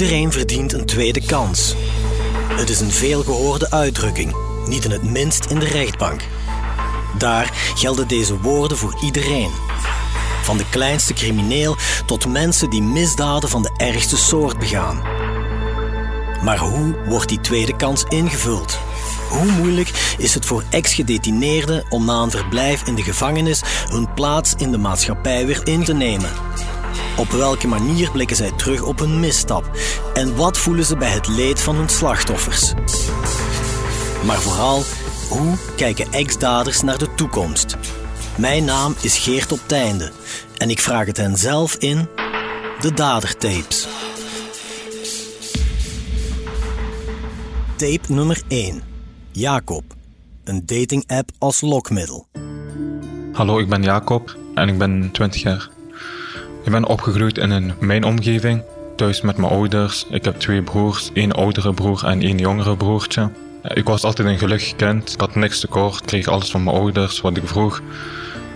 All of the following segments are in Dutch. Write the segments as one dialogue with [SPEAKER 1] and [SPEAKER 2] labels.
[SPEAKER 1] Iedereen verdient een tweede kans. Het is een veelgehoorde uitdrukking, niet in het minst in de rechtbank. Daar gelden deze woorden voor iedereen. Van de kleinste crimineel tot mensen die misdaden van de ergste soort begaan. Maar hoe wordt die tweede kans ingevuld? Hoe moeilijk is het voor ex-gedetineerden om na een verblijf in de gevangenis hun plaats in de maatschappij weer in te nemen? Op welke manier blikken zij terug op hun misstap? En wat voelen ze bij het leed van hun slachtoffers? Maar vooral, hoe kijken ex-daders naar de toekomst? Mijn naam is Geert op Teinde en ik vraag het hen zelf in de Dadertapes. Tape nummer 1. Jacob. Een dating-app als lokmiddel.
[SPEAKER 2] Hallo, ik ben Jacob en ik ben 20 jaar. Ik ben opgegroeid in een, mijn omgeving, thuis met mijn ouders. Ik heb twee broers, één oudere broer en één jongere broertje. Ik was altijd een gelukkig kind, ik had niks tekort, kreeg alles van mijn ouders wat ik vroeg.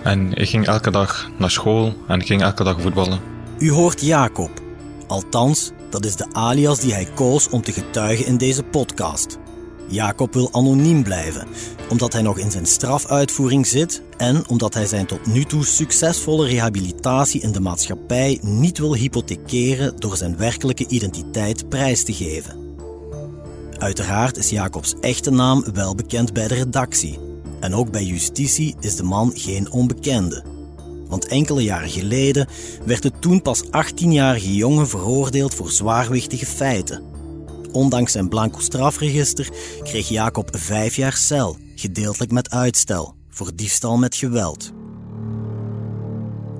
[SPEAKER 2] En ik ging elke dag naar school en ging elke dag voetballen.
[SPEAKER 1] U hoort Jacob. Althans, dat is de alias die hij koos om te getuigen in deze podcast. Jacob wil anoniem blijven, omdat hij nog in zijn strafuitvoering zit en omdat hij zijn tot nu toe succesvolle rehabilitatie in de maatschappij niet wil hypothekeren door zijn werkelijke identiteit prijs te geven. Uiteraard is Jacobs echte naam wel bekend bij de redactie. En ook bij justitie is de man geen onbekende. Want enkele jaren geleden werd de toen pas 18-jarige jongen veroordeeld voor zwaarwichtige feiten. Ondanks zijn blanco strafregister kreeg Jacob vijf jaar cel, gedeeltelijk met uitstel, voor diefstal met geweld.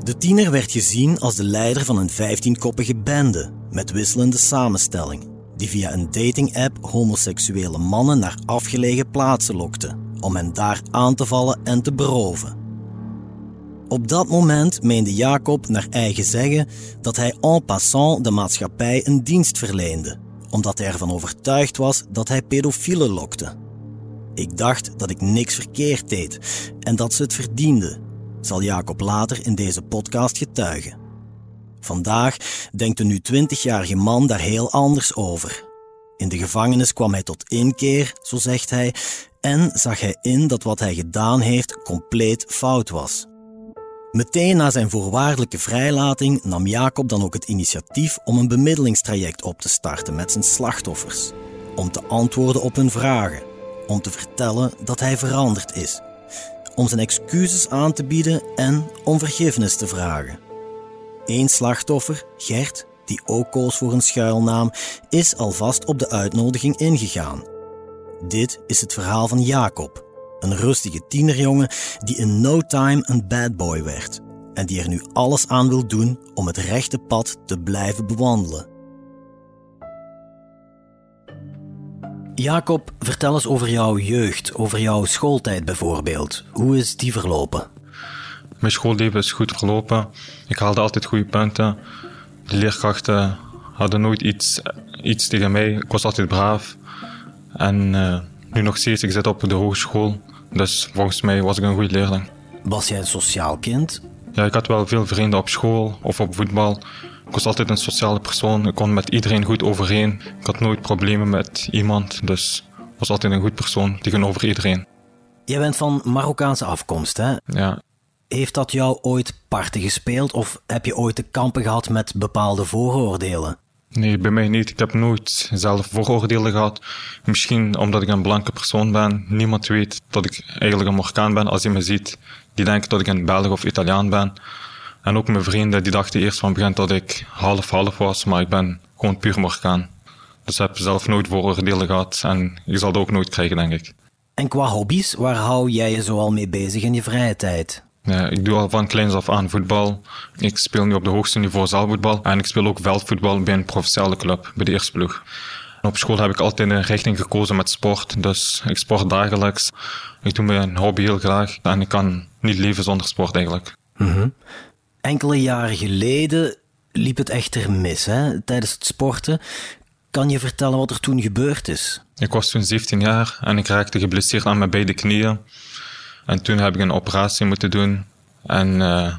[SPEAKER 1] De tiener werd gezien als de leider van een 15-koppige bende met wisselende samenstelling, die via een dating-app homoseksuele mannen naar afgelegen plaatsen lokte om hen daar aan te vallen en te beroven. Op dat moment meende Jacob naar eigen zeggen dat hij en passant de maatschappij een dienst verleende, omdat hij ervan overtuigd was dat hij pedofielen lokte. Ik dacht dat ik niks verkeerd deed en dat ze het verdienden, zal Jacob later in deze podcast getuigen. Vandaag denkt de nu 20-jarige man daar heel anders over. In de gevangenis kwam hij tot inkeer, zo zegt hij, en zag hij in dat wat hij gedaan heeft compleet fout was. Meteen na zijn voorwaardelijke vrijlating nam Jacob dan ook het initiatief om een bemiddelingstraject op te starten met zijn slachtoffers. Om te antwoorden op hun vragen. Om te vertellen dat hij veranderd is. Om zijn excuses aan te bieden en om vergiffenis te vragen. Eén slachtoffer, Gert, die ook koos voor een schuilnaam, is alvast op de uitnodiging ingegaan. Dit is het verhaal van Jacob, een rustige tienerjongen die in no time een bad boy werd en die er nu alles aan wil doen om het rechte pad te blijven bewandelen. Jacob, vertel eens over jouw jeugd, over jouw schooltijd bijvoorbeeld. Hoe is die verlopen?
[SPEAKER 2] Mijn schoolleven is goed verlopen. Ik haalde altijd goede punten. De leerkrachten hadden nooit iets, iets tegen mij. Ik was altijd braaf. En uh, nu nog steeds, ik zit op de hogeschool. Dus volgens mij was ik een goede leerling.
[SPEAKER 1] Was jij een sociaal kind?
[SPEAKER 2] Ja, ik had wel veel vrienden op school of op voetbal. Ik was altijd een sociale persoon. Ik kon met iedereen goed overeen. Ik had nooit problemen met iemand. Dus ik was altijd een goed persoon tegenover iedereen.
[SPEAKER 1] Jij bent van Marokkaanse afkomst, hè?
[SPEAKER 2] Ja.
[SPEAKER 1] Heeft dat jou ooit parten gespeeld of heb je ooit te kampen gehad met bepaalde vooroordelen?
[SPEAKER 2] Nee, bij mij niet. Ik heb nooit zelf vooroordelen gehad. Misschien omdat ik een blanke persoon ben. Niemand weet dat ik eigenlijk een Marokkaan ben. Als je me ziet, die denken dat ik een Belg of Italiaan ben. En ook mijn vrienden, die dachten eerst van begin dat ik half-half was, maar ik ben gewoon puur Marokkaan. Dus ik heb zelf nooit vooroordelen gehad en ik zal dat ook nooit krijgen, denk ik.
[SPEAKER 1] En qua hobby's, waar hou jij je zoal mee bezig in je vrije tijd?
[SPEAKER 2] Ja, ik doe al van kleins af aan voetbal. Ik speel nu op de hoogste niveau zaalvoetbal. En ik speel ook veldvoetbal bij een provinciale club, bij de eerste ploeg. op school heb ik altijd een richting gekozen met sport. Dus ik sport dagelijks. Ik doe mijn hobby heel graag. En ik kan niet leven zonder sport eigenlijk.
[SPEAKER 1] Mm Enkele jaren geleden liep het echter mis hè, tijdens het sporten. Kan je vertellen wat er toen gebeurd is?
[SPEAKER 2] Ik was toen 17 jaar en ik raakte geblesseerd aan mijn beide knieën. En toen heb ik een operatie moeten doen. En uh,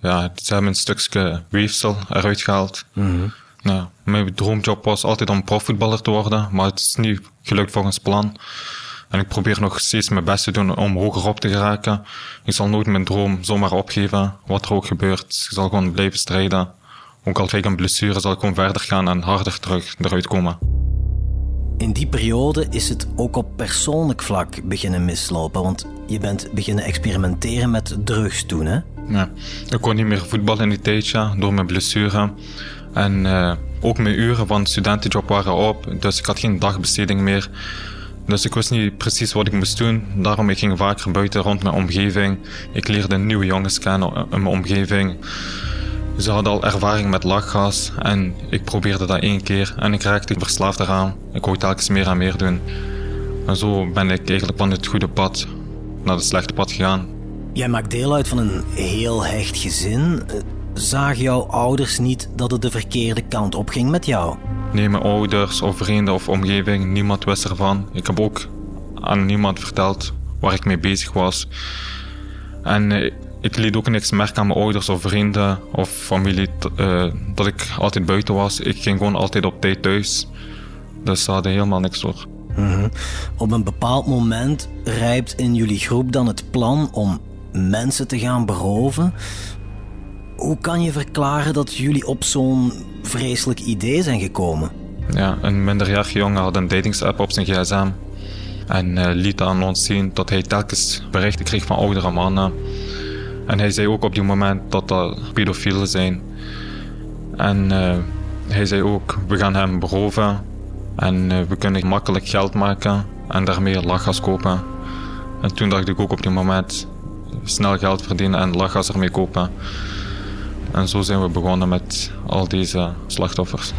[SPEAKER 2] ja, ze hebben een stukje weefsel eruit gehaald.
[SPEAKER 1] Mhm.
[SPEAKER 2] Ja, mijn droomjob was altijd om profvoetballer te worden, maar het is niet gelukt volgens plan. En ik probeer nog steeds mijn best te doen om hoger op te geraken. Ik zal nooit mijn droom zomaar opgeven, wat er ook gebeurt. Ik zal gewoon blijven strijden. Ook al krijg ik een blessure, zal ik gewoon verder gaan en harder terug eruit komen.
[SPEAKER 1] In die periode is het ook op persoonlijk vlak beginnen mislopen, want je bent beginnen experimenteren met drugs toen, hè?
[SPEAKER 2] Ja, ik kon niet meer voetballen in die tijdje door mijn blessure. En uh, ook mijn uren van studentenjob waren op, dus ik had geen dagbesteding meer. Dus ik wist niet precies wat ik moest doen. Daarom ik ging vaker buiten rond mijn omgeving. Ik leerde nieuwe jongens kennen in mijn omgeving. Ze hadden al ervaring met lachgas en ik probeerde dat één keer en ik raakte verslaafd eraan. Ik wou telkens meer en meer doen. En zo ben ik eigenlijk van het goede pad naar het slechte pad gegaan.
[SPEAKER 1] Jij maakt deel uit van een heel hecht gezin. Zagen jouw ouders niet dat het de verkeerde kant op ging met jou?
[SPEAKER 2] Nee, mijn ouders of vrienden of omgeving, niemand wist ervan. Ik heb ook aan niemand verteld waar ik mee bezig was. En eh, ik liet ook niks merken aan mijn ouders of vrienden of familie uh, dat ik altijd buiten was. Ik ging gewoon altijd op tijd thuis. Dus ze hadden helemaal niks voor.
[SPEAKER 1] Mm Op een bepaald moment rijpt in jullie groep dan het plan om mensen te gaan beroven. Hoe kan je verklaren dat jullie op zo'n vreselijk idee zijn gekomen?
[SPEAKER 2] Ja, een minderjarige jongen had een datingsapp op zijn gsm. En uh, liet aan ons zien dat hij telkens berichten kreeg van oudere mannen. En hij zei ook op die moment dat dat pedofielen zijn. En uh, hij zei ook, we gaan hem beroven. En uh, we kunnen makkelijk geld maken en daarmee lachgas kopen. En toen dacht ik ook op die moment, snel geld verdienen en lachgas ermee kopen. En zo zijn we begonnen met al deze slachtoffers.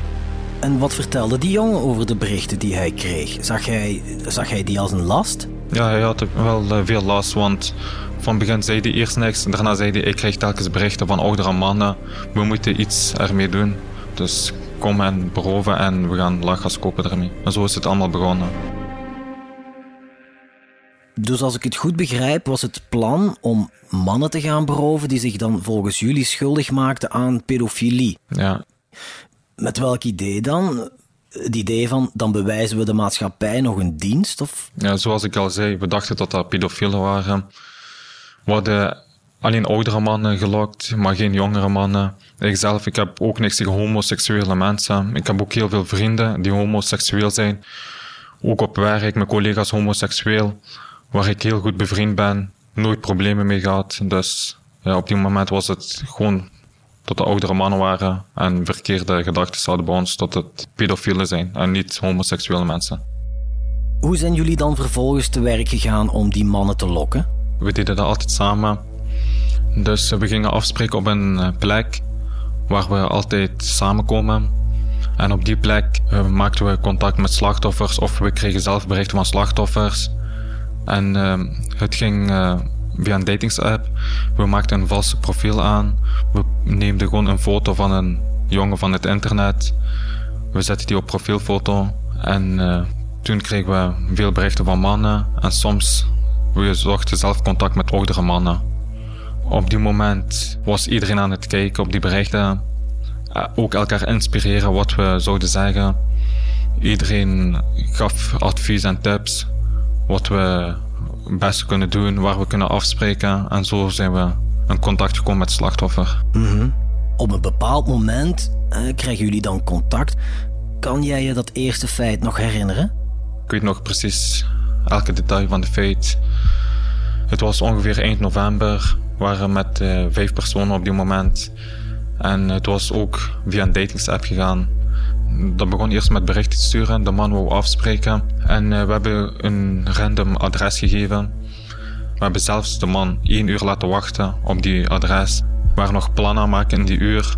[SPEAKER 1] En wat vertelde die jongen over de berichten die hij kreeg? Zag hij, zag hij die als een last?
[SPEAKER 2] Ja, hij had wel eh, veel last, want van begin zei hij eerst niks. Daarna zei hij, ik krijg telkens berichten van oudere mannen. We moeten iets ermee doen. Dus kom en beroven en we gaan lachgas kopen ermee. En zo is het allemaal begonnen.
[SPEAKER 1] Dus als ik het goed begrijp, was het plan om mannen te gaan beroven die zich dan volgens jullie schuldig maakten aan pedofilie.
[SPEAKER 2] Ja.
[SPEAKER 1] Met welk idee dan? Het idee van dan bewijzen we de maatschappij nog een dienst? Of?
[SPEAKER 2] Ja, zoals ik al zei, we dachten dat dat pedofielen waren. We hadden alleen oudere mannen gelokt, maar geen jongere mannen. Ikzelf, ik heb ook niks tegen homoseksuele mensen. Ik heb ook heel veel vrienden die homoseksueel zijn. Ook op werk, mijn collega's homoseksueel waar ik heel goed bevriend ben, nooit problemen mee gehad. Dus ja, op die moment was het gewoon dat de oudere mannen waren en verkeerde gedachten hadden bij ons dat het pedofielen zijn en niet homoseksuele mensen.
[SPEAKER 1] Hoe zijn jullie dan vervolgens te werk gegaan om die mannen te lokken?
[SPEAKER 2] We deden dat altijd samen. Dus we gingen afspreken op een eh, plek waar we altijd samenkomen. En op die plek uh, maakten we contact met slachtoffers of we kregen zelf berichten van slachtoffers. En uh, het ging uh, via een datingsapp. We maakten een valse profiel aan. We neemden gewoon een foto van een jongen van het internet. We zetten die op profielfoto. En uh, toen kregen we veel berichten van mannen. En soms we zochten zelf contact met oudere mannen. Op die moment was iedereen aan het kijken op die berichten. Uh, ook elkaar inspireren wat we zouden zeggen. Iedereen gaf advies en tips wat we het beste kunnen doen, waar we kunnen afspreken. En zo zijn we in contact gekomen met het slachtoffer.
[SPEAKER 1] Mm Op een bepaald moment eh, krijgen jullie dan contact. Kan jij je dat eerste feit nog herinneren?
[SPEAKER 2] Ik weet nog precies elke detail van de feit. Het was ongeveer eind november. We waren met uh, vijf personen op die moment. En het was ook via een datingsapp gegaan. Dat begon eerst met berichten te sturen. De man wou afspreken. En uh, we hebben een random adres gegeven. We hebben zelfs de man één uur laten wachten op die adres. We waren nog plannen aan maken in die uur.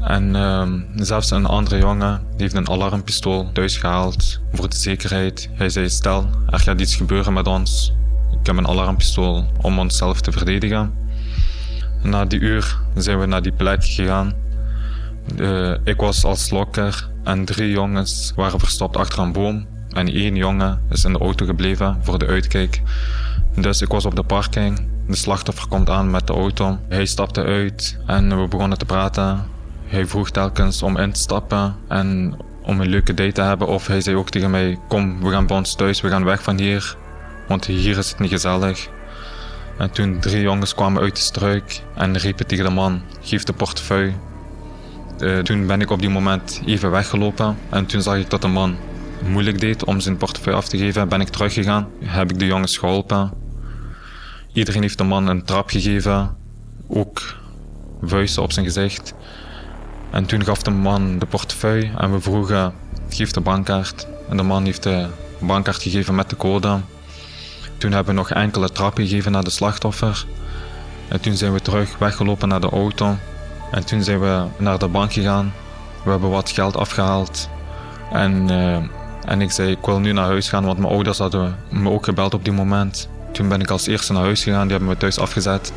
[SPEAKER 2] En uh, zelfs een andere jongen heeft een alarmpistool thuis gehaald voor de zekerheid. Hij zei: Stel, er gaat iets gebeuren met ons. Ik heb een alarmpistool om onszelf te verdedigen. Na die uur zijn we naar die plek gegaan. Uh, ik was als lokker en drie jongens waren verstopt achter een boom. En één jongen is in de auto gebleven voor de uitkijk. Dus ik was op de parking. De slachtoffer komt aan met de auto. Hij stapte uit en we begonnen te praten. hij vroeg telkens om in te stappen en om een leuke date te hebben. Of hij zei ook tegen mij: Kom, we gaan bij ons thuis, we gaan weg van hier. Want hier is het niet gezellig. En toen drie jongens kwamen uit de struik en riepen tegen de man: Geef de portefeuille. Uh, toen ben ik op die moment even weggelopen en toen zag ik dat de man moeilijk deed om zijn portefeuille af te geven. Ben ik teruggegaan, heb ik de jongens geholpen. Iedereen heeft de man een trap gegeven, ook vuisten op zijn gezicht. En toen gaf de man de portefeuille en we vroegen: geef de bankkaart. En de man heeft de bankkaart gegeven met de code. Toen hebben we nog enkele trappen gegeven naar de slachtoffer. En toen zijn we terug weggelopen naar de auto. En toen zijn we naar de bank gegaan. We hebben wat geld afgehaald. En, uh, en ik zei, ik wil nu naar huis gaan, want mijn ouders hadden me ook gebeld op die moment. Toen ben ik als eerste naar huis gegaan, die hebben me thuis afgezet.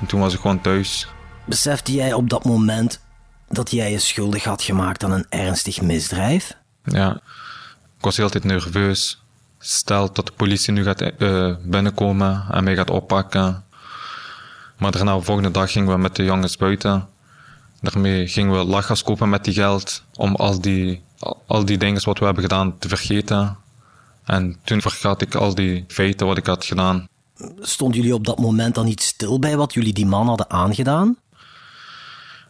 [SPEAKER 2] En toen was ik gewoon thuis.
[SPEAKER 1] Besefte jij op dat moment dat jij je schuldig had gemaakt aan een ernstig misdrijf?
[SPEAKER 2] Ja, ik was heel tijd nerveus. Stel dat de politie nu gaat uh, binnenkomen en mij gaat oppakken. Maar daarna, de volgende dag gingen we met de jongens buiten. Daarmee gingen we lachgas kopen met die geld om al die, al die dingen wat we hebben gedaan te vergeten. En toen vergat ik al die feiten wat ik had gedaan.
[SPEAKER 1] Stonden jullie op dat moment dan niet stil bij wat jullie die man hadden aangedaan?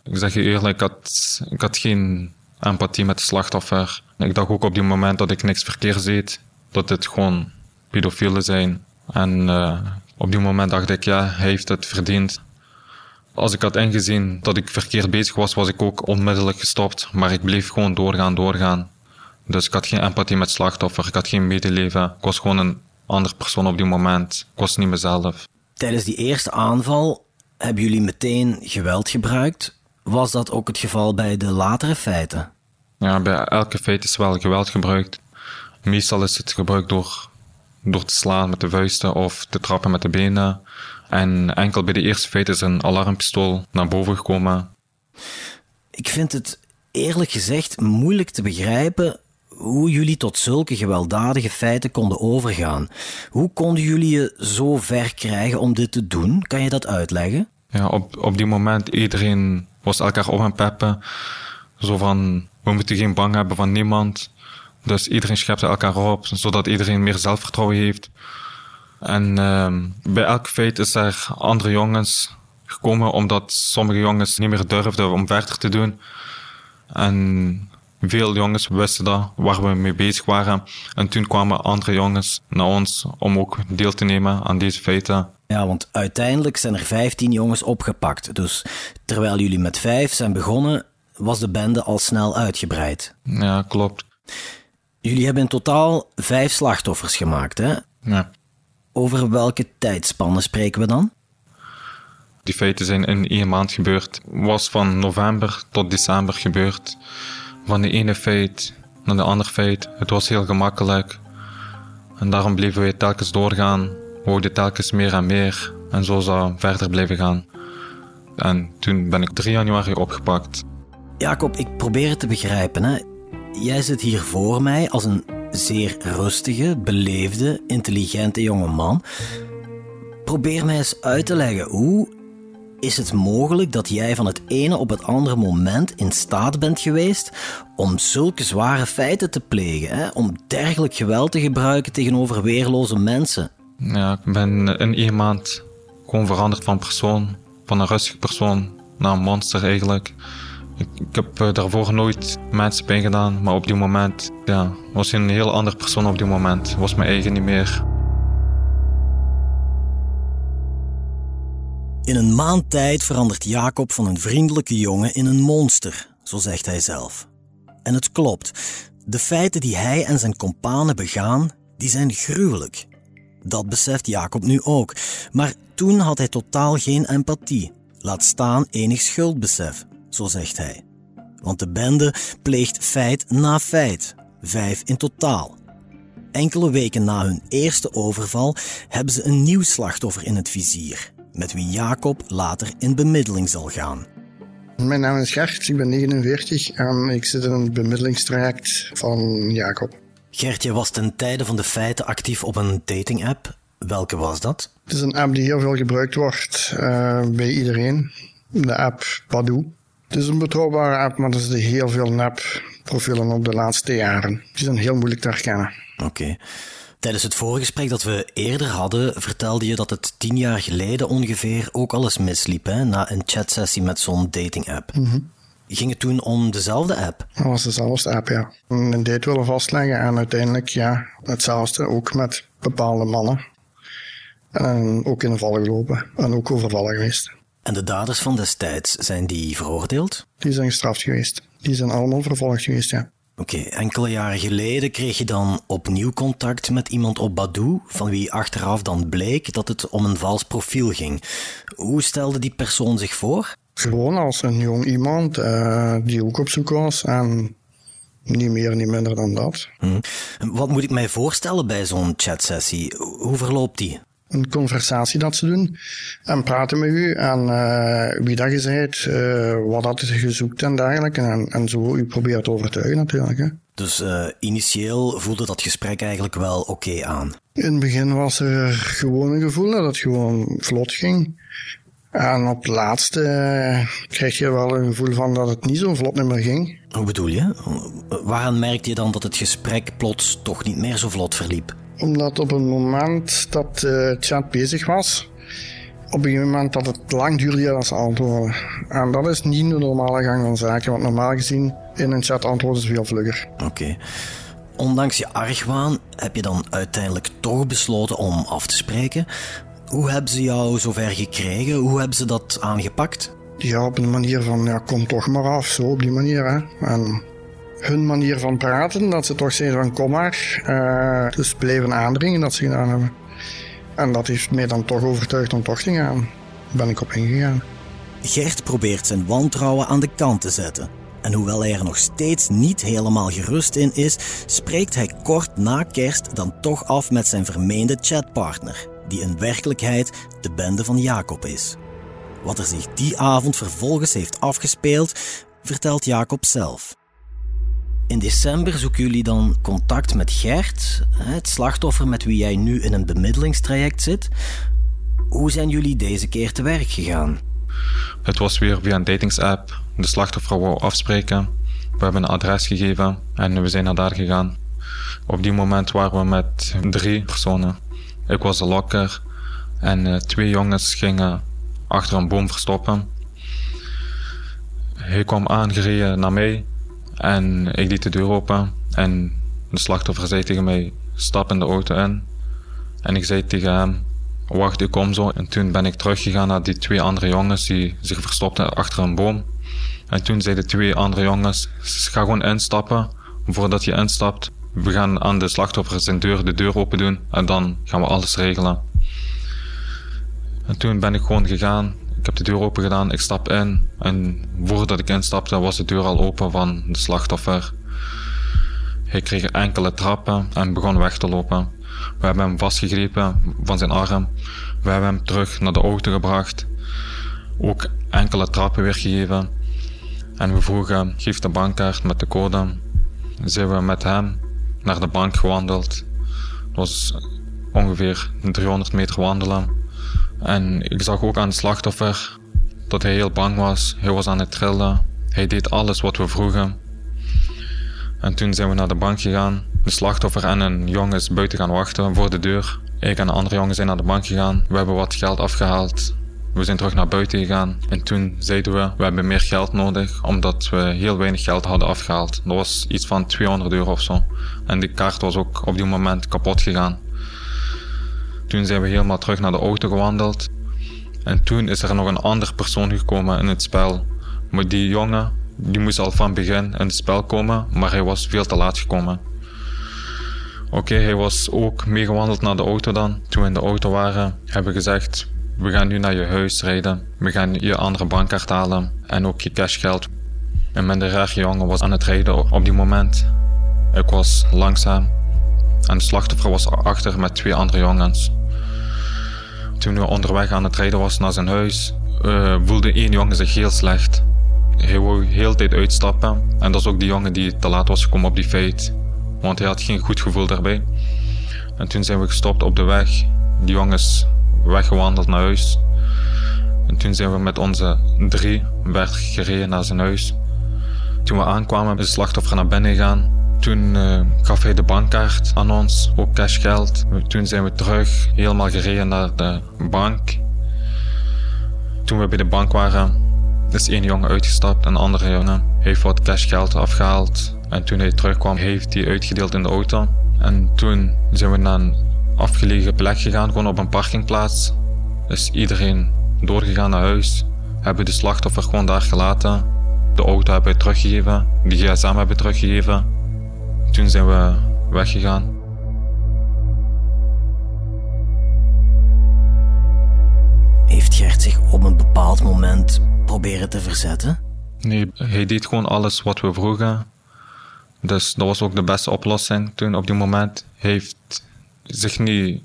[SPEAKER 2] Ik zeg je eerlijk, ik had, ik had geen empathie met de slachtoffer. Ik dacht ook op die moment dat ik niks verkeerd deed, dat het gewoon pedofielen zijn. En uh, op die moment dacht ik, ja, hij heeft het verdiend. Als ik had ingezien dat ik verkeerd bezig was, was ik ook onmiddellijk gestopt. Maar ik bleef gewoon doorgaan, doorgaan. Dus ik had geen empathie met slachtoffer, ik had geen medeleven. Ik was gewoon een andere persoon op die moment. Ik was niet mezelf.
[SPEAKER 1] Tijdens die eerste aanval hebben jullie meteen geweld gebruikt. Was dat ook het geval bij de latere feiten?
[SPEAKER 2] Ja, bij elke feit is wel geweld gebruikt. Meestal is het gebruikt door, door te slaan met de vuisten of te trappen met de benen. En enkel bij de eerste feit is een alarmpistool naar boven gekomen.
[SPEAKER 1] Ik vind het eerlijk gezegd moeilijk te begrijpen hoe jullie tot zulke gewelddadige feiten konden overgaan. Hoe konden jullie je zo ver krijgen om dit te doen? Kan je dat uitleggen?
[SPEAKER 2] Ja, op, op die moment iedereen was elkaar op en peppen. Zo van, we moeten geen bang hebben van niemand. Dus iedereen schepte elkaar op, zodat iedereen meer zelfvertrouwen heeft. En uh, bij elk feit is er andere jongens gekomen, omdat sommige jongens niet meer durfden om verder te doen. En veel jongens wisten dat, waar we mee bezig waren. En toen kwamen andere jongens naar ons om ook deel te nemen aan deze feiten.
[SPEAKER 1] Ja, want uiteindelijk zijn er 15 jongens opgepakt. Dus terwijl jullie met vijf zijn begonnen, was de bende al snel uitgebreid.
[SPEAKER 2] Ja, klopt.
[SPEAKER 1] Jullie hebben in totaal vijf slachtoffers gemaakt, hè?
[SPEAKER 2] Ja.
[SPEAKER 1] Over welke tijdspannen spreken we dan?
[SPEAKER 2] Die feiten zijn in één maand gebeurd. Was van november tot december gebeurd. Van de ene feit naar de andere feit. Het was heel gemakkelijk. En daarom bleven wij telkens doorgaan. We telkens meer en meer. En zo zou verder blijven gaan. En toen ben ik 3 januari opgepakt.
[SPEAKER 1] Jacob, ik probeer het te begrijpen. Hè? Jij zit hier voor mij als een zeer rustige, beleefde, intelligente jonge man. Probeer mij eens uit te leggen hoe is het mogelijk dat jij van het ene op het andere moment in staat bent geweest om zulke zware feiten te plegen, hè? om dergelijk geweld te gebruiken tegenover weerloze mensen?
[SPEAKER 2] Ja, ik ben in één maand gewoon veranderd van persoon, van een rustige persoon naar een monster eigenlijk. Ik, heb uh, daarvoor nooit mensen pijn gedaan, maar op die moment ja, was ik een heel andere persoon op die moment. Was mijn eigen niet meer.
[SPEAKER 1] In een maand tijd verandert Jacob van een vriendelijke jongen in een monster, zo zegt hij zelf. En het klopt. De feiten die hij en zijn kompanen begaan, die zijn gruwelijk. Dat beseft Jacob nu ook. Maar toen had hij totaal geen empathie. Laat staan enig schuldbesef, zo zegt hij. Want de bende pleegt feit na feit, vijf in totaal. Enkele weken na hun eerste overval hebben ze een nieuw slachtoffer in het vizier met wie Jacob later in bemiddeling zal gaan.
[SPEAKER 3] Mijn naam is Gert, ik ben 49 en ik zit in een bemiddelingstraject van Jacob.
[SPEAKER 1] Gert, je was ten tijde van de feiten actief op een dating-app. Welke was dat?
[SPEAKER 3] Het is een app die heel veel gebruikt wordt uh, bij iedereen. De app Badoo. Het is een betrouwbare app, maar er zitten heel veel nep-profielen op de laatste jaren. Die zijn heel moeilijk te herkennen.
[SPEAKER 1] Oké. Tijdens het voorgesprek dat we eerder hadden, vertelde je dat het tien jaar geleden ongeveer ook alles misliep hè, na een chatsessie met zo'n dating-app. Ging het toen om dezelfde app?
[SPEAKER 3] Dat was dezelfde app, ja. Een date willen vastleggen en uiteindelijk, ja, hetzelfde. Ook met bepaalde mannen. En ook in de vallen gelopen. En ook overvallen geweest.
[SPEAKER 1] En de daders van destijds, zijn die veroordeeld?
[SPEAKER 3] Die zijn gestraft geweest. Die zijn allemaal vervolgd geweest, ja.
[SPEAKER 1] Oké, enkele jaren geleden kreeg je dan opnieuw contact met iemand op Badoo, van wie achteraf dan bleek dat het om een vals profiel ging. Hoe stelde die persoon zich voor?
[SPEAKER 3] Gewoon als een jong iemand uh, die ook op zoek was. En niet meer, niet minder dan dat.
[SPEAKER 1] Hm. Wat moet ik mij voorstellen bij zo'n chatsessie? Hoe verloopt die?
[SPEAKER 3] Een conversatie dat ze doen en praten met u en uh, wie dat je bent, uh, wat dat je zoekt en dergelijke. En, en zo u probeert te overtuigen natuurlijk. Hè.
[SPEAKER 1] Dus uh, initieel voelde dat gesprek eigenlijk wel oké okay aan?
[SPEAKER 3] In het begin was er gewoon een gevoel dat het gewoon vlot ging. En op het laatste krijg je wel een gevoel van dat het niet zo vlot meer ging.
[SPEAKER 1] Hoe bedoel je? Waaraan merkte je dan dat het gesprek plots toch niet meer zo vlot verliep?
[SPEAKER 3] Omdat op het moment dat de chat bezig was, op een moment dat het lang duurde dan ze antwoorden. En dat is niet de normale gang van zaken, want normaal gezien in een chat antwoorden ze veel vlugger.
[SPEAKER 1] Oké. Okay. Ondanks je argwaan heb je dan uiteindelijk toch besloten om af te spreken. Hoe hebben ze jou zover gekregen? Hoe hebben ze dat aangepakt?
[SPEAKER 3] Ja, op een manier van, ja, kom toch maar af, zo op die manier. Hè. En hun manier van praten, dat ze toch zeiden van kom maar. Uh, dus bleven aandringen dat ze gedaan hebben. En dat heeft mij dan toch overtuigd om toch te gaan. Daar ben ik op ingegaan.
[SPEAKER 1] Gert probeert zijn wantrouwen aan de kant te zetten. En hoewel hij er nog steeds niet helemaal gerust in is, spreekt hij kort na kerst dan toch af met zijn vermeende chatpartner, die in werkelijkheid de bende van Jacob is. Wat er zich die avond vervolgens heeft afgespeeld, vertelt Jacob zelf. In december zoeken jullie dan contact met Gert, het slachtoffer met wie jij nu in een bemiddelingstraject zit. Hoe zijn jullie deze keer te werk gegaan?
[SPEAKER 2] Het was weer via een datingsapp. De slachtoffer wou afspreken. We hebben een adres gegeven en we zijn naar daar gegaan. Op die moment waren we met drie personen. Ik was de lokker en uh, twee jongens gingen achter een boom verstoppen. Hij kwam aangereden naar mij en ik deed de deur open en de slachtoffer zei tegen mij, stap in de auto in. En ik zei tegen hem, wacht, ik kom zo. En toen ben ik teruggegaan naar die twee andere jongens die zich verstopten achter een boom. En toen zeiden twee andere jongens, ga gewoon instappen. Voordat je instapt, we gaan aan de slachtoffer zijn deur de deur open doen en dan gaan we alles regelen. En toen ben ik gewoon gegaan ik heb de deur open gedaan, ik stap in. En voordat ik instapte was de deur al open van de slachtoffer. Hij kreeg enkele trappen en begon weg te lopen. We hebben hem vastgegrepen van zijn arm. We hebben hem terug naar de auto gebracht. Ook enkele trappen weergegeven. En we vroegen, geef de bankkaart met de code. Zijn we met hem naar de bank gewandeld. Het was ongeveer 300 meter wandelen. En ik zag ook aan het slachtoffer dat hij heel bang was. Hij was aan het trillen. Hij deed alles wat we vroegen. En toen zijn we naar de bank gegaan. De slachtoffer en een jongen is buiten gaan wachten voor de deur. Ik en een andere jongen zijn naar de bank gegaan. We hebben wat geld afgehaald. We zijn terug naar buiten gegaan. En toen zeiden we, we hebben meer geld nodig, omdat we heel weinig geld hadden afgehaald. Dat was iets van 200 euro of zo. En die kaart was ook op die moment kapot gegaan. Toen zijn we helemaal terug naar de auto gewandeld. En toen is er nog een andere persoon gekomen in het spel. Maar die jongen, die moest al van begin in het spel komen, maar hij was veel te laat gekomen. Oké, hij was ook meegewandeld naar de auto dan. Toen we in de auto waren, hebben we gezegd, we gaan nu naar je huis rijden. We gaan je andere bankkaart halen en ook je cashgeld. En mijn rare jongen was aan het rijden op die moment. Ik was langzaam en de slachtoffer was achter met twee andere jongens. Toen we onderweg aan het rijden was naar zijn huis, uh, voelde één jongen zich heel slecht. Hij wou heel de tijd uitstappen en dat is ook die jongen die te laat was gekomen op die feit. Want hij had geen goed gevoel daarbij. En toen zijn we gestopt op de weg. Die jongens weggewandeld naar huis. En toen zijn we met onze drie werd gereden naar zijn huis. Toen we aankwamen, is het slachtoffer naar binnen gegaan. Toen uh, gaf hij de bankkaart aan ons, ook cashgeld. Toen zijn we terug, helemaal gereden naar de bank. Toen we bij de bank waren, is één jongen uitgestapt en een andere jongen heeft wat cashgeld afgehaald. En toen hij terugkwam, heeft hij uitgedeeld in de auto. En toen zijn we naar een afgelegen plek gegaan, gewoon op een parkingplaats. Is iedereen doorgegaan naar huis, hebben de slachtoffer gewoon daar gelaten. De auto hebben we teruggegeven, de gsm hebben we teruggegeven. Toen zijn we weggegaan.
[SPEAKER 1] Heeft Gert zich op een bepaald moment proberen te verzetten?
[SPEAKER 2] Nee, hij deed gewoon alles wat we vroegen. Dus dat was ook de beste oplossing toen op die moment. Hij heeft zich niet,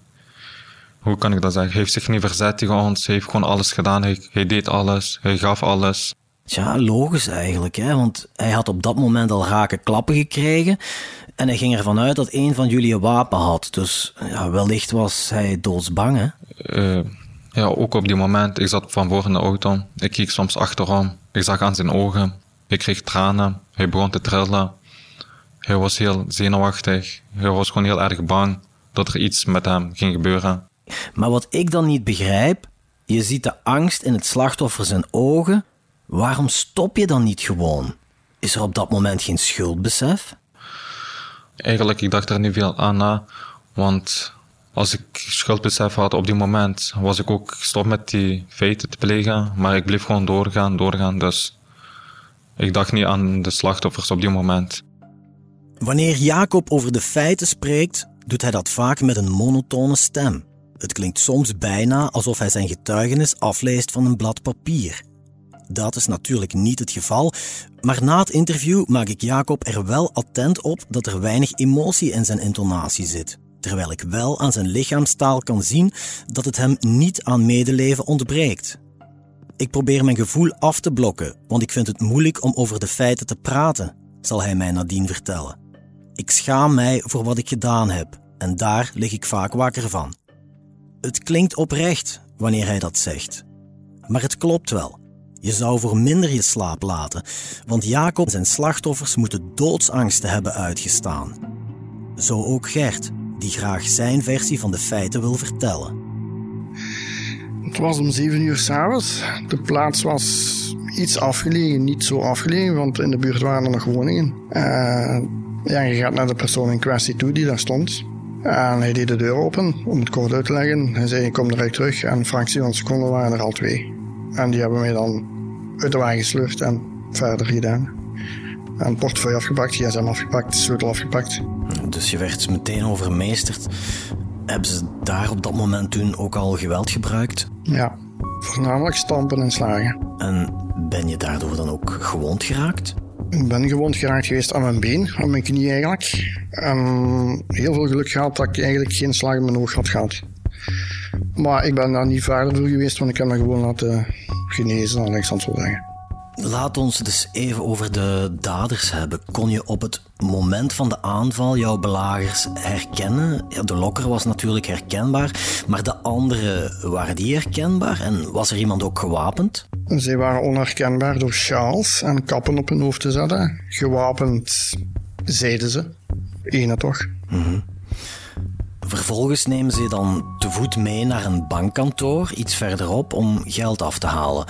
[SPEAKER 2] hoe kan ik dat zeggen, hij heeft zich niet verzet tegen ons. Hij heeft gewoon alles gedaan. Hij, hij deed alles. Hij gaf alles.
[SPEAKER 1] Ja, logisch eigenlijk, hè? want hij had op dat moment al rake klappen gekregen en hij ging ervan uit dat een van jullie een wapen had. Dus ja, wellicht was hij doodsbang, hè?
[SPEAKER 2] Uh, ja, ook op die moment. Ik zat van voor in de auto. Ik keek soms achterom. Ik zag aan zijn ogen. Ik kreeg tranen. Hij begon te trillen. Hij was heel zenuwachtig. Hij was gewoon heel erg bang dat er iets met hem ging gebeuren.
[SPEAKER 1] Maar wat ik dan niet begrijp, je ziet de angst in het slachtoffer zijn ogen. Waarom stop je dan niet gewoon? Is er op dat moment geen schuldbesef?
[SPEAKER 2] Eigenlijk, ik dacht er niet veel aan na. Want als ik schuldbesef had op die moment, was ik ook gestopt met die feiten te plegen. Maar ik bleef gewoon doorgaan, doorgaan. Dus ik dacht niet aan de slachtoffers op die moment.
[SPEAKER 1] Wanneer Jacob over de feiten spreekt, doet hij dat vaak met een monotone stem. Het klinkt soms bijna alsof hij zijn getuigenis afleest van een blad papier. Dat is natuurlijk niet het geval, maar na het interview maak ik Jacob er wel attent op dat er weinig emotie in zijn intonatie zit, terwijl ik wel aan zijn lichaamstaal kan zien dat het hem niet aan medeleven ontbreekt. Ik probeer mijn gevoel af te blokken, want ik vind het moeilijk om over de feiten te praten, zal hij mij nadien vertellen. Ik schaam mij voor wat ik gedaan heb en daar lig ik vaak wakker van. Het klinkt oprecht wanneer hij dat zegt. Maar het klopt wel. Je zou voor minder je slaap laten, want Jacob en zijn slachtoffers moeten doodsangsten hebben uitgestaan. Zo ook Gert, die graag zijn versie van de feiten wil vertellen.
[SPEAKER 3] Het was om zeven uur s'avonds. De plaats was iets afgelegen, niet zo afgelegen, want in de buurt waren er nog woningen. Uh, ja, je gaat naar de persoon in kwestie toe die daar stond. En hij deed de deur open om het kort uit te leggen. Hij zei: Ik kom direct terug. En een fractie van een seconde waren er al twee. En die hebben mij dan uit de wagen gesleurd en verder gedaan. En portefeuille afgepakt, gsm afgepakt, sleutel afgepakt.
[SPEAKER 1] Dus je werd meteen overmeesterd. Hebben ze daar op dat moment toen ook al geweld gebruikt?
[SPEAKER 3] Ja, voornamelijk stampen en slagen.
[SPEAKER 1] En ben je daardoor dan ook gewond geraakt?
[SPEAKER 3] Ik ben gewond geraakt geweest aan mijn been, aan mijn knie eigenlijk. En heel veel geluk gehad dat ik eigenlijk geen slag in mijn oog had gehad. Maar ik ben daar niet verder voor geweest, want ik heb me gewoon laten genezen, Alexander zo zeggen.
[SPEAKER 1] Laat ons dus even over de daders hebben. Kon je op het moment van de aanval jouw belagers herkennen? Ja, de lokker was natuurlijk herkenbaar, maar de anderen, waren die herkenbaar? En was er iemand ook gewapend?
[SPEAKER 3] Zij waren onherkenbaar door sjaals en kappen op hun hoofd te zetten. Gewapend, zeiden ze. Ene toch.
[SPEAKER 1] Mm Vervolgens nemen ze dan te voet mee naar een bankkantoor iets verderop om geld af te halen.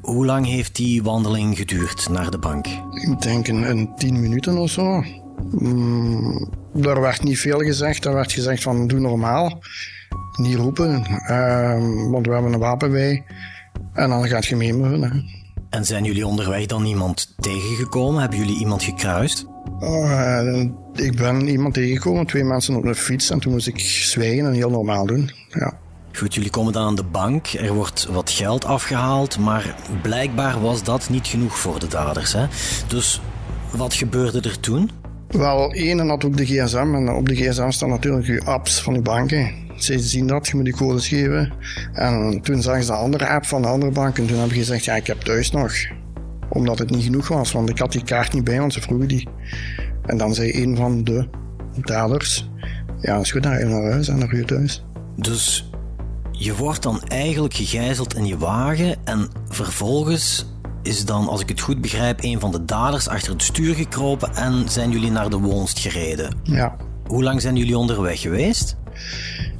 [SPEAKER 1] Hoe lang heeft die wandeling geduurd naar de bank?
[SPEAKER 3] Ik denk een, een tien minuten of zo. Mm, er werd niet veel gezegd. Er werd gezegd van doe normaal. Niet roepen, uh, want we hebben een wapen bij. En dan gaat je mee met hun.
[SPEAKER 1] En zijn jullie onderweg dan iemand tegengekomen? Hebben jullie iemand gekruist?
[SPEAKER 3] Uh, ik ben iemand tegengekomen, twee mensen op de fiets. En toen moest ik zwijgen en heel normaal doen. Ja.
[SPEAKER 1] Goed, jullie komen dan aan de bank. Er wordt wat geld afgehaald. Maar blijkbaar was dat niet genoeg voor de daders. Hè? Dus wat gebeurde er toen?
[SPEAKER 3] Wel, één had ook de gsm. En op de gsm staan natuurlijk je apps van de banken. Ze zien dat, je moet die codes geven. En toen zagen ze de andere app van de andere bank. En toen heb ik gezegd, ja, ik heb thuis nog. Omdat het niet genoeg was, want ik had die kaart niet bij, want ze vroegen die. En dan zei een van de daders, ja, is goed, dan ga je naar huis en naar je thuis.
[SPEAKER 1] Dus Je wordt dan eigenlijk gegijzeld in je wagen en vervolgens is dan, als ik het goed begrijp, een van de daders achter het stuur gekropen en zijn jullie naar de woonst gereden.
[SPEAKER 3] Ja.
[SPEAKER 1] Hoe lang zijn jullie onderweg geweest?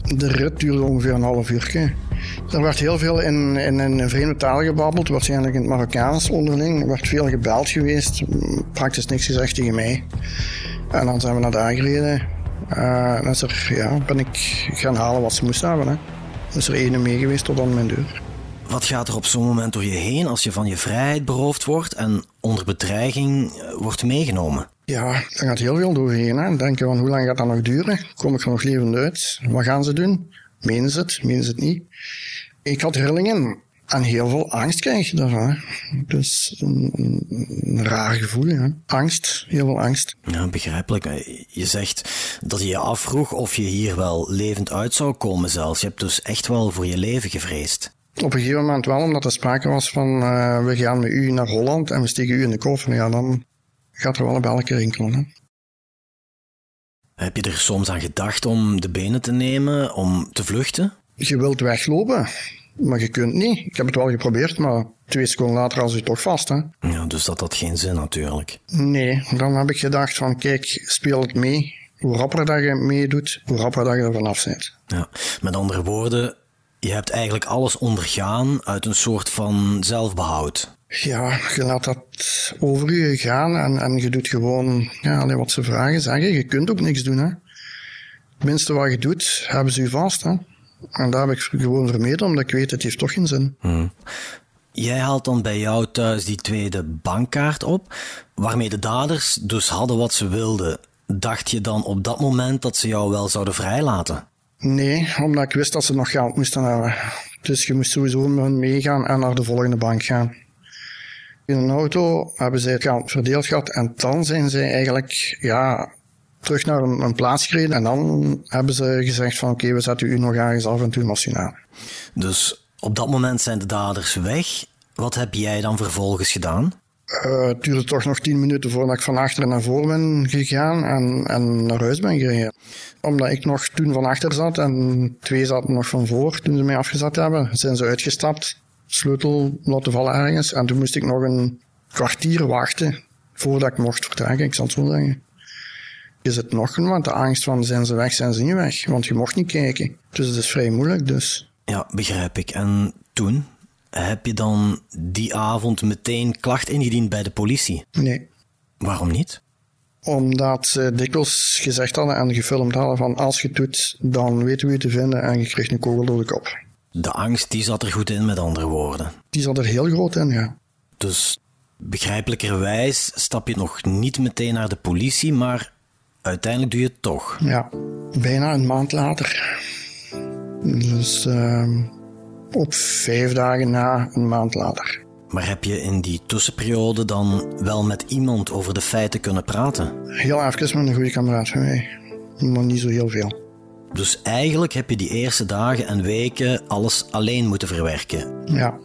[SPEAKER 3] De rit duurde ongeveer een half uur. Er werd heel veel in, in een vreemde taal gebabbeld, waarschijnlijk in het Marokkaans onderling. Er werd veel gebeld geweest, praktisch niks gezegd tegen mij. En dan zijn we naar daar gereden. Uh, is er, ja, ben ik gaan halen wat ze moesten hebben. Hè. Dan is er ene mee geweest tot aan mijn deur.
[SPEAKER 1] Wat gaat er op zo'n moment door je heen als je van je vrijheid beroofd wordt en onder bedreiging eh, wordt meegenomen?
[SPEAKER 3] Ja, er gaat heel veel doorheen. Hè. Denken van hoe lang gaat dat nog duren? Kom ik er nog levend uit? Wat gaan ze doen? Menen ze het? Menen ze het niet? Ik had rillingen en heel veel angst krijg je daarvan. Dus een, een, raar gevoel. Angst, heel veel angst.
[SPEAKER 1] Ja, begrijpelijk. Je zegt dat je je afvroeg of je hier wel levend uit zou komen zelfs. Je hebt dus echt wel voor je leven gevreesd.
[SPEAKER 3] Op een gegeven moment wel, omdat er sprake was van uh, we gaan met u naar Holland en we steken u in de koffer. Ja, dan gaat er wel een belletje rinkelen. Hè.
[SPEAKER 1] Heb je er soms aan gedacht om de benen te nemen, om te vluchten?
[SPEAKER 3] Je wilt weglopen, maar je kunt niet. Ik heb het wel geprobeerd, maar twee seconden later was je toch vast. Hè?
[SPEAKER 1] Ja, dus dat had geen zin natuurlijk.
[SPEAKER 3] Nee, dan heb ik gedacht van kijk, speel het mee. Hoe rapper dat je meedoet, hoe rapper dat je er vanaf bent.
[SPEAKER 1] Ja, met andere woorden, je hebt eigenlijk alles ondergaan uit een soort van zelfbehoud.
[SPEAKER 3] Ja, je laat dat over je gaan en, en je doet gewoon ja, alleen wat ze vragen, zeggen. Je kunt ook niks doen. Hè. Het minste wat je doet, hebben ze je vast. Hè. En daar heb ik gewoon vermeden, omdat ik weet, het heeft toch geen zin.
[SPEAKER 1] Hmm. Jij haalt dan bij jou thuis die tweede bankkaart op, waarmee de daders dus hadden wat ze wilden. Dacht je dan op dat moment dat ze jou wel zouden vrijlaten?
[SPEAKER 3] Nee, omdat ik wist dat ze nog geld moesten hebben. Dus je moest sowieso meegaan en naar de volgende bank gaan. In een auto hebben zij het verdeeld gehad en dan zijn zij eigenlijk ja, terug naar een, een plaats gereden. En dan hebben ze gezegd van oké, we zetten u nog ergens af en was aan.
[SPEAKER 1] Dus op dat moment zijn de daders weg. Wat heb jij dan vervolgens gedaan?
[SPEAKER 3] Uh, het duurde toch nog tien minuten voordat ik van achter naar voor ben gegaan en, en naar huis ben gereden. Omdat ik nog toen van achter zat en twee zaten nog van voor toen ze mij afgezet hebben, zijn ze uitgestapt, sleutel laten vallen ergens en toen moest ik nog een kwartier wachten voordat ik mocht vertrekken, ik zal het zo zeggen. Je zit nog een, want de angst van zijn ze weg, zijn ze niet weg, want je mocht niet kijken. Dus het is vrij moeilijk dus.
[SPEAKER 1] Ja, begrijp ik. En toen? Heb je dan die avond meteen klacht ingediend bij de politie?
[SPEAKER 3] Nee.
[SPEAKER 1] Waarom niet?
[SPEAKER 3] Omdat ze dikwijls gezegd hadden en gefilmd hadden van als je het doet, dan weten we je te vinden en je krijgt een kogel door de kop.
[SPEAKER 1] De angst die zat er goed in, met andere woorden.
[SPEAKER 3] Die zat er heel groot in, ja.
[SPEAKER 1] Dus begrijpelijkerwijs stap je nog niet meteen naar de politie, maar uiteindelijk doe je het toch.
[SPEAKER 3] Ja, bijna een maand later. Dus uh, op vijf dagen na, een maand later.
[SPEAKER 1] Maar heb je in die tussenperiode dan wel met iemand over de feiten kunnen praten?
[SPEAKER 3] Heel even met een goede kameraad van mij, maar niet zo heel veel.
[SPEAKER 1] Dus eigenlijk heb je die eerste dagen en weken alles alleen moeten verwerken.
[SPEAKER 3] Ja.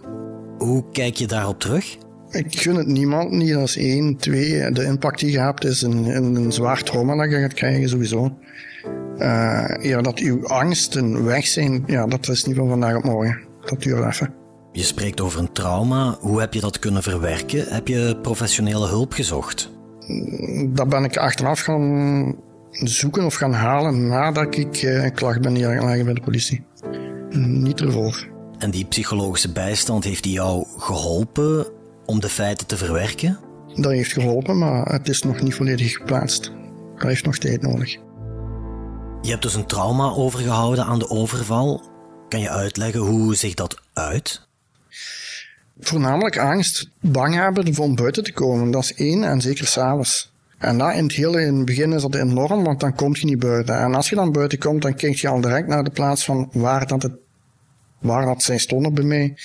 [SPEAKER 1] Hoe kijk je daarop terug?
[SPEAKER 3] Ik gun het niemand niet. Dat is één. Twee, de impact die je hebt is een, een, een zwaar trauma dat je gaat krijgen, sowieso. Uh, ja, dat uw angsten weg zijn, ja, dat is niet van vandaag op morgen dat duurt even.
[SPEAKER 1] Je spreekt over een trauma. Hoe heb je dat kunnen verwerken? Heb je professionele hulp gezocht?
[SPEAKER 3] Dat ben ik achteraf gaan zoeken of gaan halen nadat ik eh, een klacht ben neergelegd bij de politie. Niet ervoor.
[SPEAKER 1] En die psychologische bijstand heeft die jou geholpen om de feiten te verwerken?
[SPEAKER 3] Dat heeft geholpen, maar het is nog niet volledig geplaatst. Dat heeft nog tijd nodig.
[SPEAKER 1] Je hebt dus een trauma overgehouden aan de overval. Kan je uitleggen hoe zich dat uit?
[SPEAKER 3] Voornamelijk angst, bang hebben om buiten te komen. Dat is één, en zeker s'avonds. En dat in het hele in het begin is dat enorm, want dan kom je niet buiten. En als je dan buiten komt, dan kijk je al direct naar de plaats van waar dat, het, waar dat zij stonden bij mij.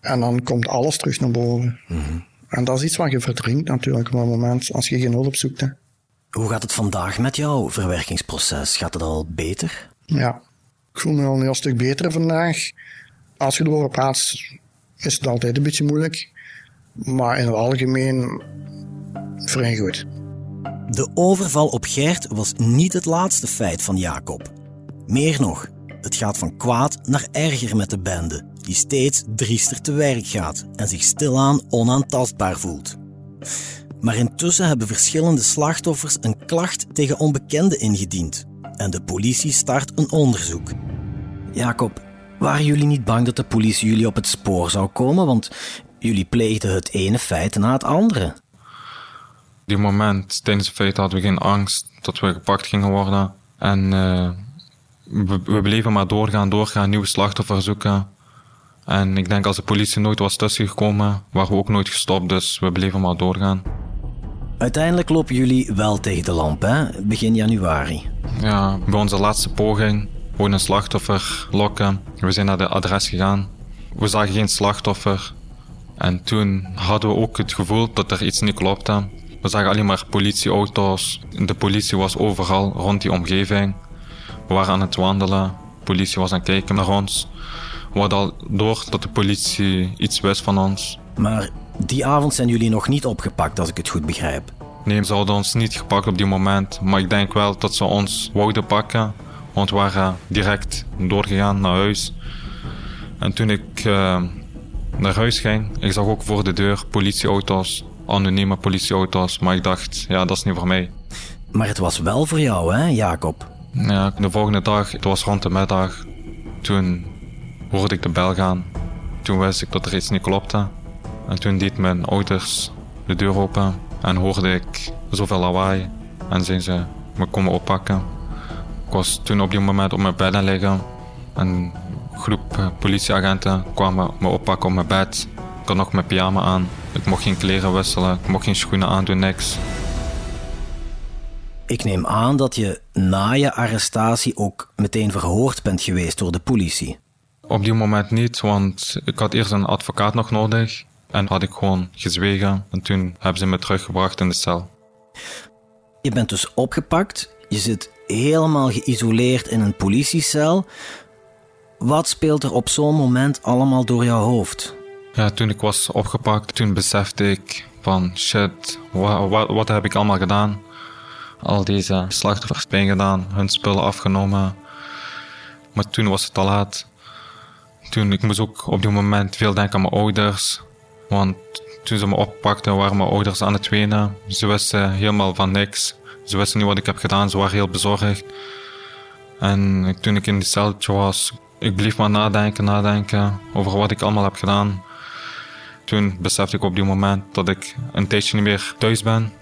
[SPEAKER 3] En dan komt alles terug naar boven. Mhm. En dat is iets wat je verdrinkt natuurlijk op een moment, als je geen hulp zoekt. Hè.
[SPEAKER 1] Hoe gaat het vandaag met jouw verwerkingsproces? Gaat het al beter?
[SPEAKER 3] Ja, ik voel me al een heel stuk beter vandaag. Als je erover praat, is het altijd een beetje moeilijk. Maar in het algemeen vrij goed.
[SPEAKER 1] De overval op Gert was niet het laatste feit van Jacob. Meer nog, Het gaat van kwaad naar erger met de bende, die steeds driester te werk gaat en zich stilaan onaantastbaar voelt. Maar intussen hebben verschillende slachtoffers een klacht tegen onbekenden ingediend en de politie start een onderzoek. Jacob, waren jullie niet bang dat de politie jullie op het spoor zou komen? Want jullie pleegden het ene feit na het andere.
[SPEAKER 2] Die moment, tijdens het feit hadden we geen angst dat we gepakt gingen worden. En uh, we, we, bleven maar doorgaan, doorgaan, nieuwe slachtoffers zoeken. En ik denk als de politie nooit was tussengekomen, waren we ook nooit gestopt. Dus we bleven maar doorgaan.
[SPEAKER 1] Uiteindelijk lopen jullie wel tegen de lamp, hè? begin januari.
[SPEAKER 2] Ja, bij onze laatste poging gewoon een slachtoffer lokken. We zijn naar de adres gegaan. We zagen geen slachtoffer. En toen hadden we ook het gevoel dat er iets niet klopte. We zagen alleen maar politieauto's. De politie was overal rond die omgeving. We waren aan het wandelen. De politie was aan het kijken naar ons. We hadden al door dat de politie iets wist van ons.
[SPEAKER 1] Maar die avond zijn jullie nog niet opgepakt, als ik het goed begrijp.
[SPEAKER 2] Nee, ze hadden ons niet gepakt op die moment. Maar ik denk wel dat ze ons wouden pakken. Want we waren direct doorgegaan naar huis. En toen ik uh, naar huis ging, ik zag ook voor de deur politieauto's, anonieme politieauto's. Maar ik dacht, ja, dat is niet voor mij.
[SPEAKER 1] Maar het was wel voor jou, hè, Jacob?
[SPEAKER 2] Ja, de volgende dag, het was rond de middag, toen hoorde ik de bel gaan. Toen wist ik dat er iets niet klopte. En toen deed mijn ouders de deur open en hoorde ik zoveel lawaai. En zijn ze me komen oppakken. Ik was toen op die moment op mijn bed aan liggen. Een groep eh, politieagenten kwamen me oppakken op mijn bed. Ik had nog mijn pyjama aan. Ik mocht geen kleren wisselen. Ik mocht geen schoenen aandoen, niks.
[SPEAKER 1] Ik neem aan dat je na je arrestatie ook meteen verhoord bent geweest door de politie.
[SPEAKER 2] Op die moment niet, want ik had eerst een advocaat nog nodig. En had ik gewoon gezwegen. En toen hebben ze me teruggebracht in de cel.
[SPEAKER 1] Je bent dus opgepakt. Je zit helemaal geïsoleerd in een politiecel. Wat speelt er op zo'n moment allemaal door jouw hoofd?
[SPEAKER 2] Ja, toen ik was opgepakt, toen besefte ik van shit, wat, wat, heb ik allemaal gedaan? Al deze slachtoffers pijn gedaan, hun spullen afgenomen. Maar toen was het te laat. Toen, ik moest ook op die moment veel denken aan mijn ouders. Want toen ze me oppakten, waren mijn ouders aan het wenen. Ze wisten helemaal van niks. Ze wisten niet wat ik heb gedaan, ze waren heel bezorgd. En toen ik in die celtje was, ik bleef maar nadenken, nadenken over wat ik allemaal heb gedaan. Toen besefte ik op die moment dat ik een tijdje niet meer thuis ben.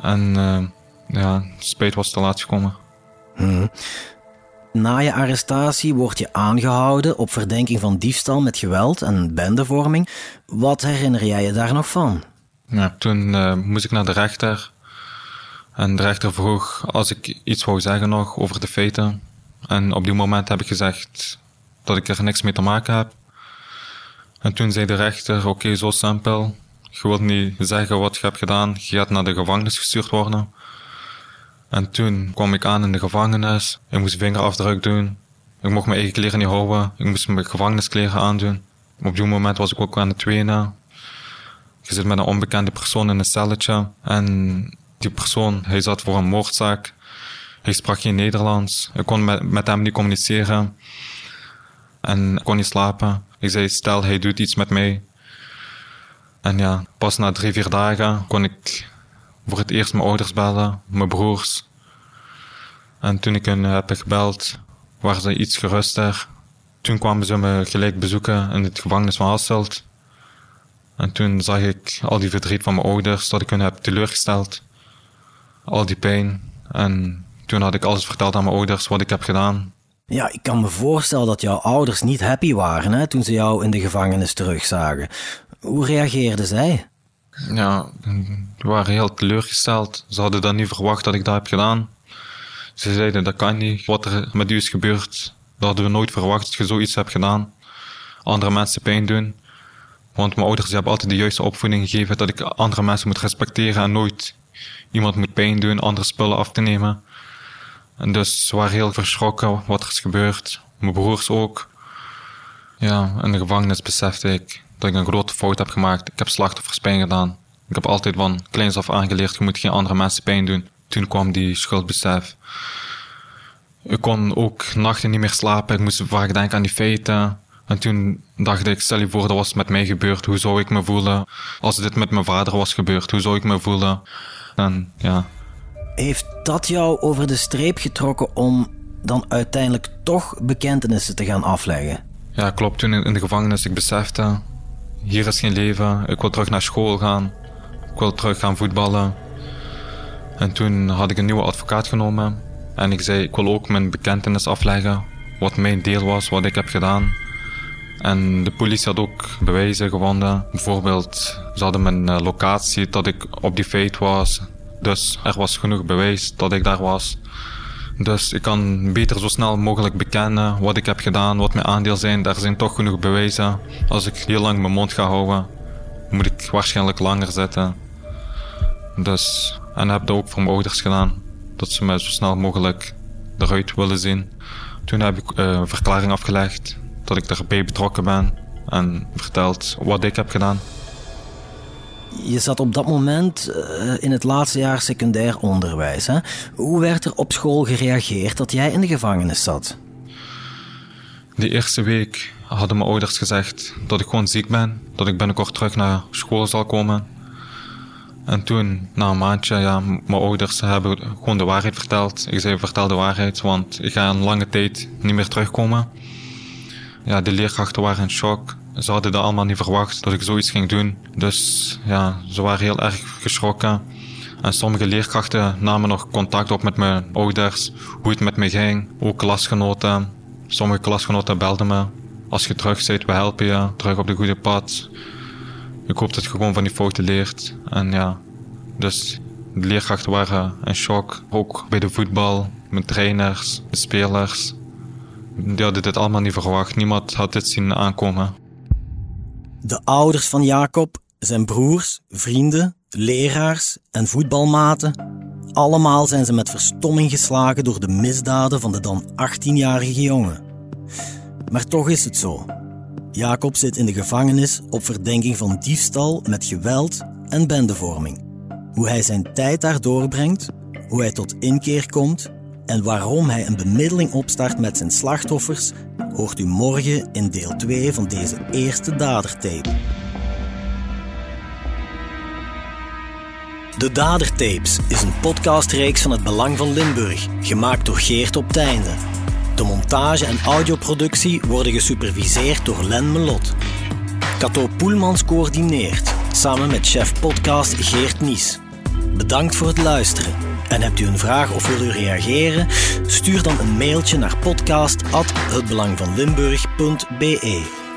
[SPEAKER 2] En uh, ja, spijt was te laat gekomen.
[SPEAKER 1] Hmm. Na je arrestatie word je aangehouden op verdenking van diefstal met geweld en bendevorming. Wat herinner jij je daar nog van?
[SPEAKER 2] Ja, toen uh, moest ik naar de rechter. En de rechter vroeg als ik iets wou zeggen nog over de feiten. En op die moment heb ik gezegd dat ik er niks mee te maken heb. En toen zei de rechter, oké, zo simpel. Je wilt niet zeggen wat je hebt gedaan. Je gaat naar de gevangenis gestuurd worden. En toen kwam ik aan in de gevangenis. Ik moest vingerafdruk doen. Ik mocht mijn eigen kleren niet houden. Ik moest mijn gevangeniskleren aandoen. Op die moment was ik ook aan het wenen. Je zit met een onbekende persoon in een celletje. En die persoon, hij zat voor een moordzaak. Hij sprak geen Nederlands. Ik kon met, met hem niet communiceren. En ik kon niet slapen. Ik zei, stel, hij doet iets met mij. En ja, pas na drie, vier dagen kon ik voor het eerst mijn ouders bellen, mijn broers. En toen ik hen heb gebeld, waren ze iets geruster. Toen kwamen ze me gelijk bezoeken in het gevangenis van Hasselt. En toen zag ik al die verdriet van mijn ouders, dat ik hen heb teleurgesteld. Al die pijn. En toen had ik alles verteld aan mijn ouders wat ik heb gedaan.
[SPEAKER 1] Ja, ik kan me voorstellen dat jouw ouders niet happy waren hè, toen ze jou in de gevangenis terugzagen. Hoe reageerden zij?
[SPEAKER 2] Ja, die waren heel teleurgesteld. Ze hadden dan niet verwacht dat ik dat heb gedaan. Ze zeiden, dat kan niet. Wat er met u is gebeurd, dat hadden we nooit verwacht dat je zoiets hebt gedaan. Andere mensen pijn doen. Want mijn ouders hebben altijd de juiste opvoeding gegeven dat ik andere mensen moet respecteren en nooit iemand moet pijn doen, andere spullen af te nemen. Dus ze waren heel verschrokken wat er is gebeurd. Mijn broers ook. Ja, in de gevangenis besefte ik dat ik een grote fout heb gemaakt. Ik heb slachtoffers pijn gedaan. Ik heb altijd van kleins af aangeleerd, je moet geen andere mensen pijn doen. Toen kwam die schuldbesef. Ik kon ook nachten niet meer slapen. Ik moest vaak denken aan die feiten. En toen dacht ik, stel je voor dat was met mij gebeurd. Hoe zou ik me voelen als dit met mijn vader was gebeurd? Hoe zou ik me voelen? En ja.
[SPEAKER 1] Heeft dat jou over de streep getrokken om dan uiteindelijk toch bekentenissen te gaan afleggen?
[SPEAKER 2] Ja, klopt. Toen in de gevangenis, ik besefte, hier is geen leven. Ik wil terug naar school gaan. Ik wil terug gaan voetballen. En toen had ik een nieuwe advocaat genomen. En ik zei, ik wil ook mijn bekentenis afleggen. Wat mijn deel was, wat ik heb gedaan. En de politie had ook bewijzen gevonden. Bijvoorbeeld, ze hadden mijn eh, locatie dat ik op die feit was. Dus er was genoeg bewijs dat ik daar was. Dus ik kan beter zo snel mogelijk bekennen wat ik heb gedaan, wat mijn aandeel zijn. Daar zijn toch genoeg bewijzen. Als ik heel lang mijn mond ga houden, moet ik waarschijnlijk langer zitten. Dus, en heb dat ook voor mijn ouders gedaan. Dat ze mij zo snel mogelijk eruit willen zien. Toen heb ik een verklaring afgelegd dat ik erbij betrokken ben en verteld wat ik heb gedaan.
[SPEAKER 1] Je zat op dat moment uh, in het laatste jaar secundair onderwijs. Hè? Hoe werd er op school gereageerd dat jij in de gevangenis zat?
[SPEAKER 2] De eerste week hadden mijn ouders gezegd dat ik gewoon ziek ben, dat ik binnenkort terug naar school zal komen. En toen, na een maandje, ja, mijn ouders hebben gewoon de waarheid verteld. Ik zei, vertel de waarheid, want ik ga een lange tijd niet meer terugkomen. Ja, de leerkrachten waren in shock. Ze hadden dat allemaal niet verwacht dat ik zoiets ging doen. Dus ja, ze waren heel erg geschrokken. En sommige leerkrachten namen nog contact op met mijn ouders, hoe het met me ging. Ook klasgenoten. Sommige klasgenoten belden me. Als je terug bent, we helpen je. Terug op de goede pad. Ik hoop dat je gewoon van die fouten leert. En ja, dus de leerkrachten waren in shock. Ook bij de voetbal, mijn trainers, de spelers. Die hadden dit allemaal niet verwacht. Niemand had dit zien aankomen.
[SPEAKER 1] De ouders van Jacob, zijn broers, vrienden, leraars en voetbalmaten, allemaal zijn ze met verstomming geslagen door de misdaden van de dan 18-jarige jongen. Maar toch is het zo. Jacob zit in de gevangenis op verdenking van diefstal met geweld en bendevorming. Hoe hij zijn tijd daar doorbrengt, hoe hij tot inkeer komt en waarom hij een bemiddeling opstart met zijn slachtoffers, hoort u morgen in deel 2 van deze eerste dadertape. De Dadertapes is een podcastreeks van het Belang van Limburg, gemaakt door Geert op Teinde. De montage en audioproductie worden gesuperviseerd door Len Melot. Cato Poelmans coördineert, samen met chef podcast Geert Nies. Bedankt voor het luisteren. En hebt u een vraag of wil u reageren? Stuur dan een mailtje naar podcast@hetbelangvanlimburg.be.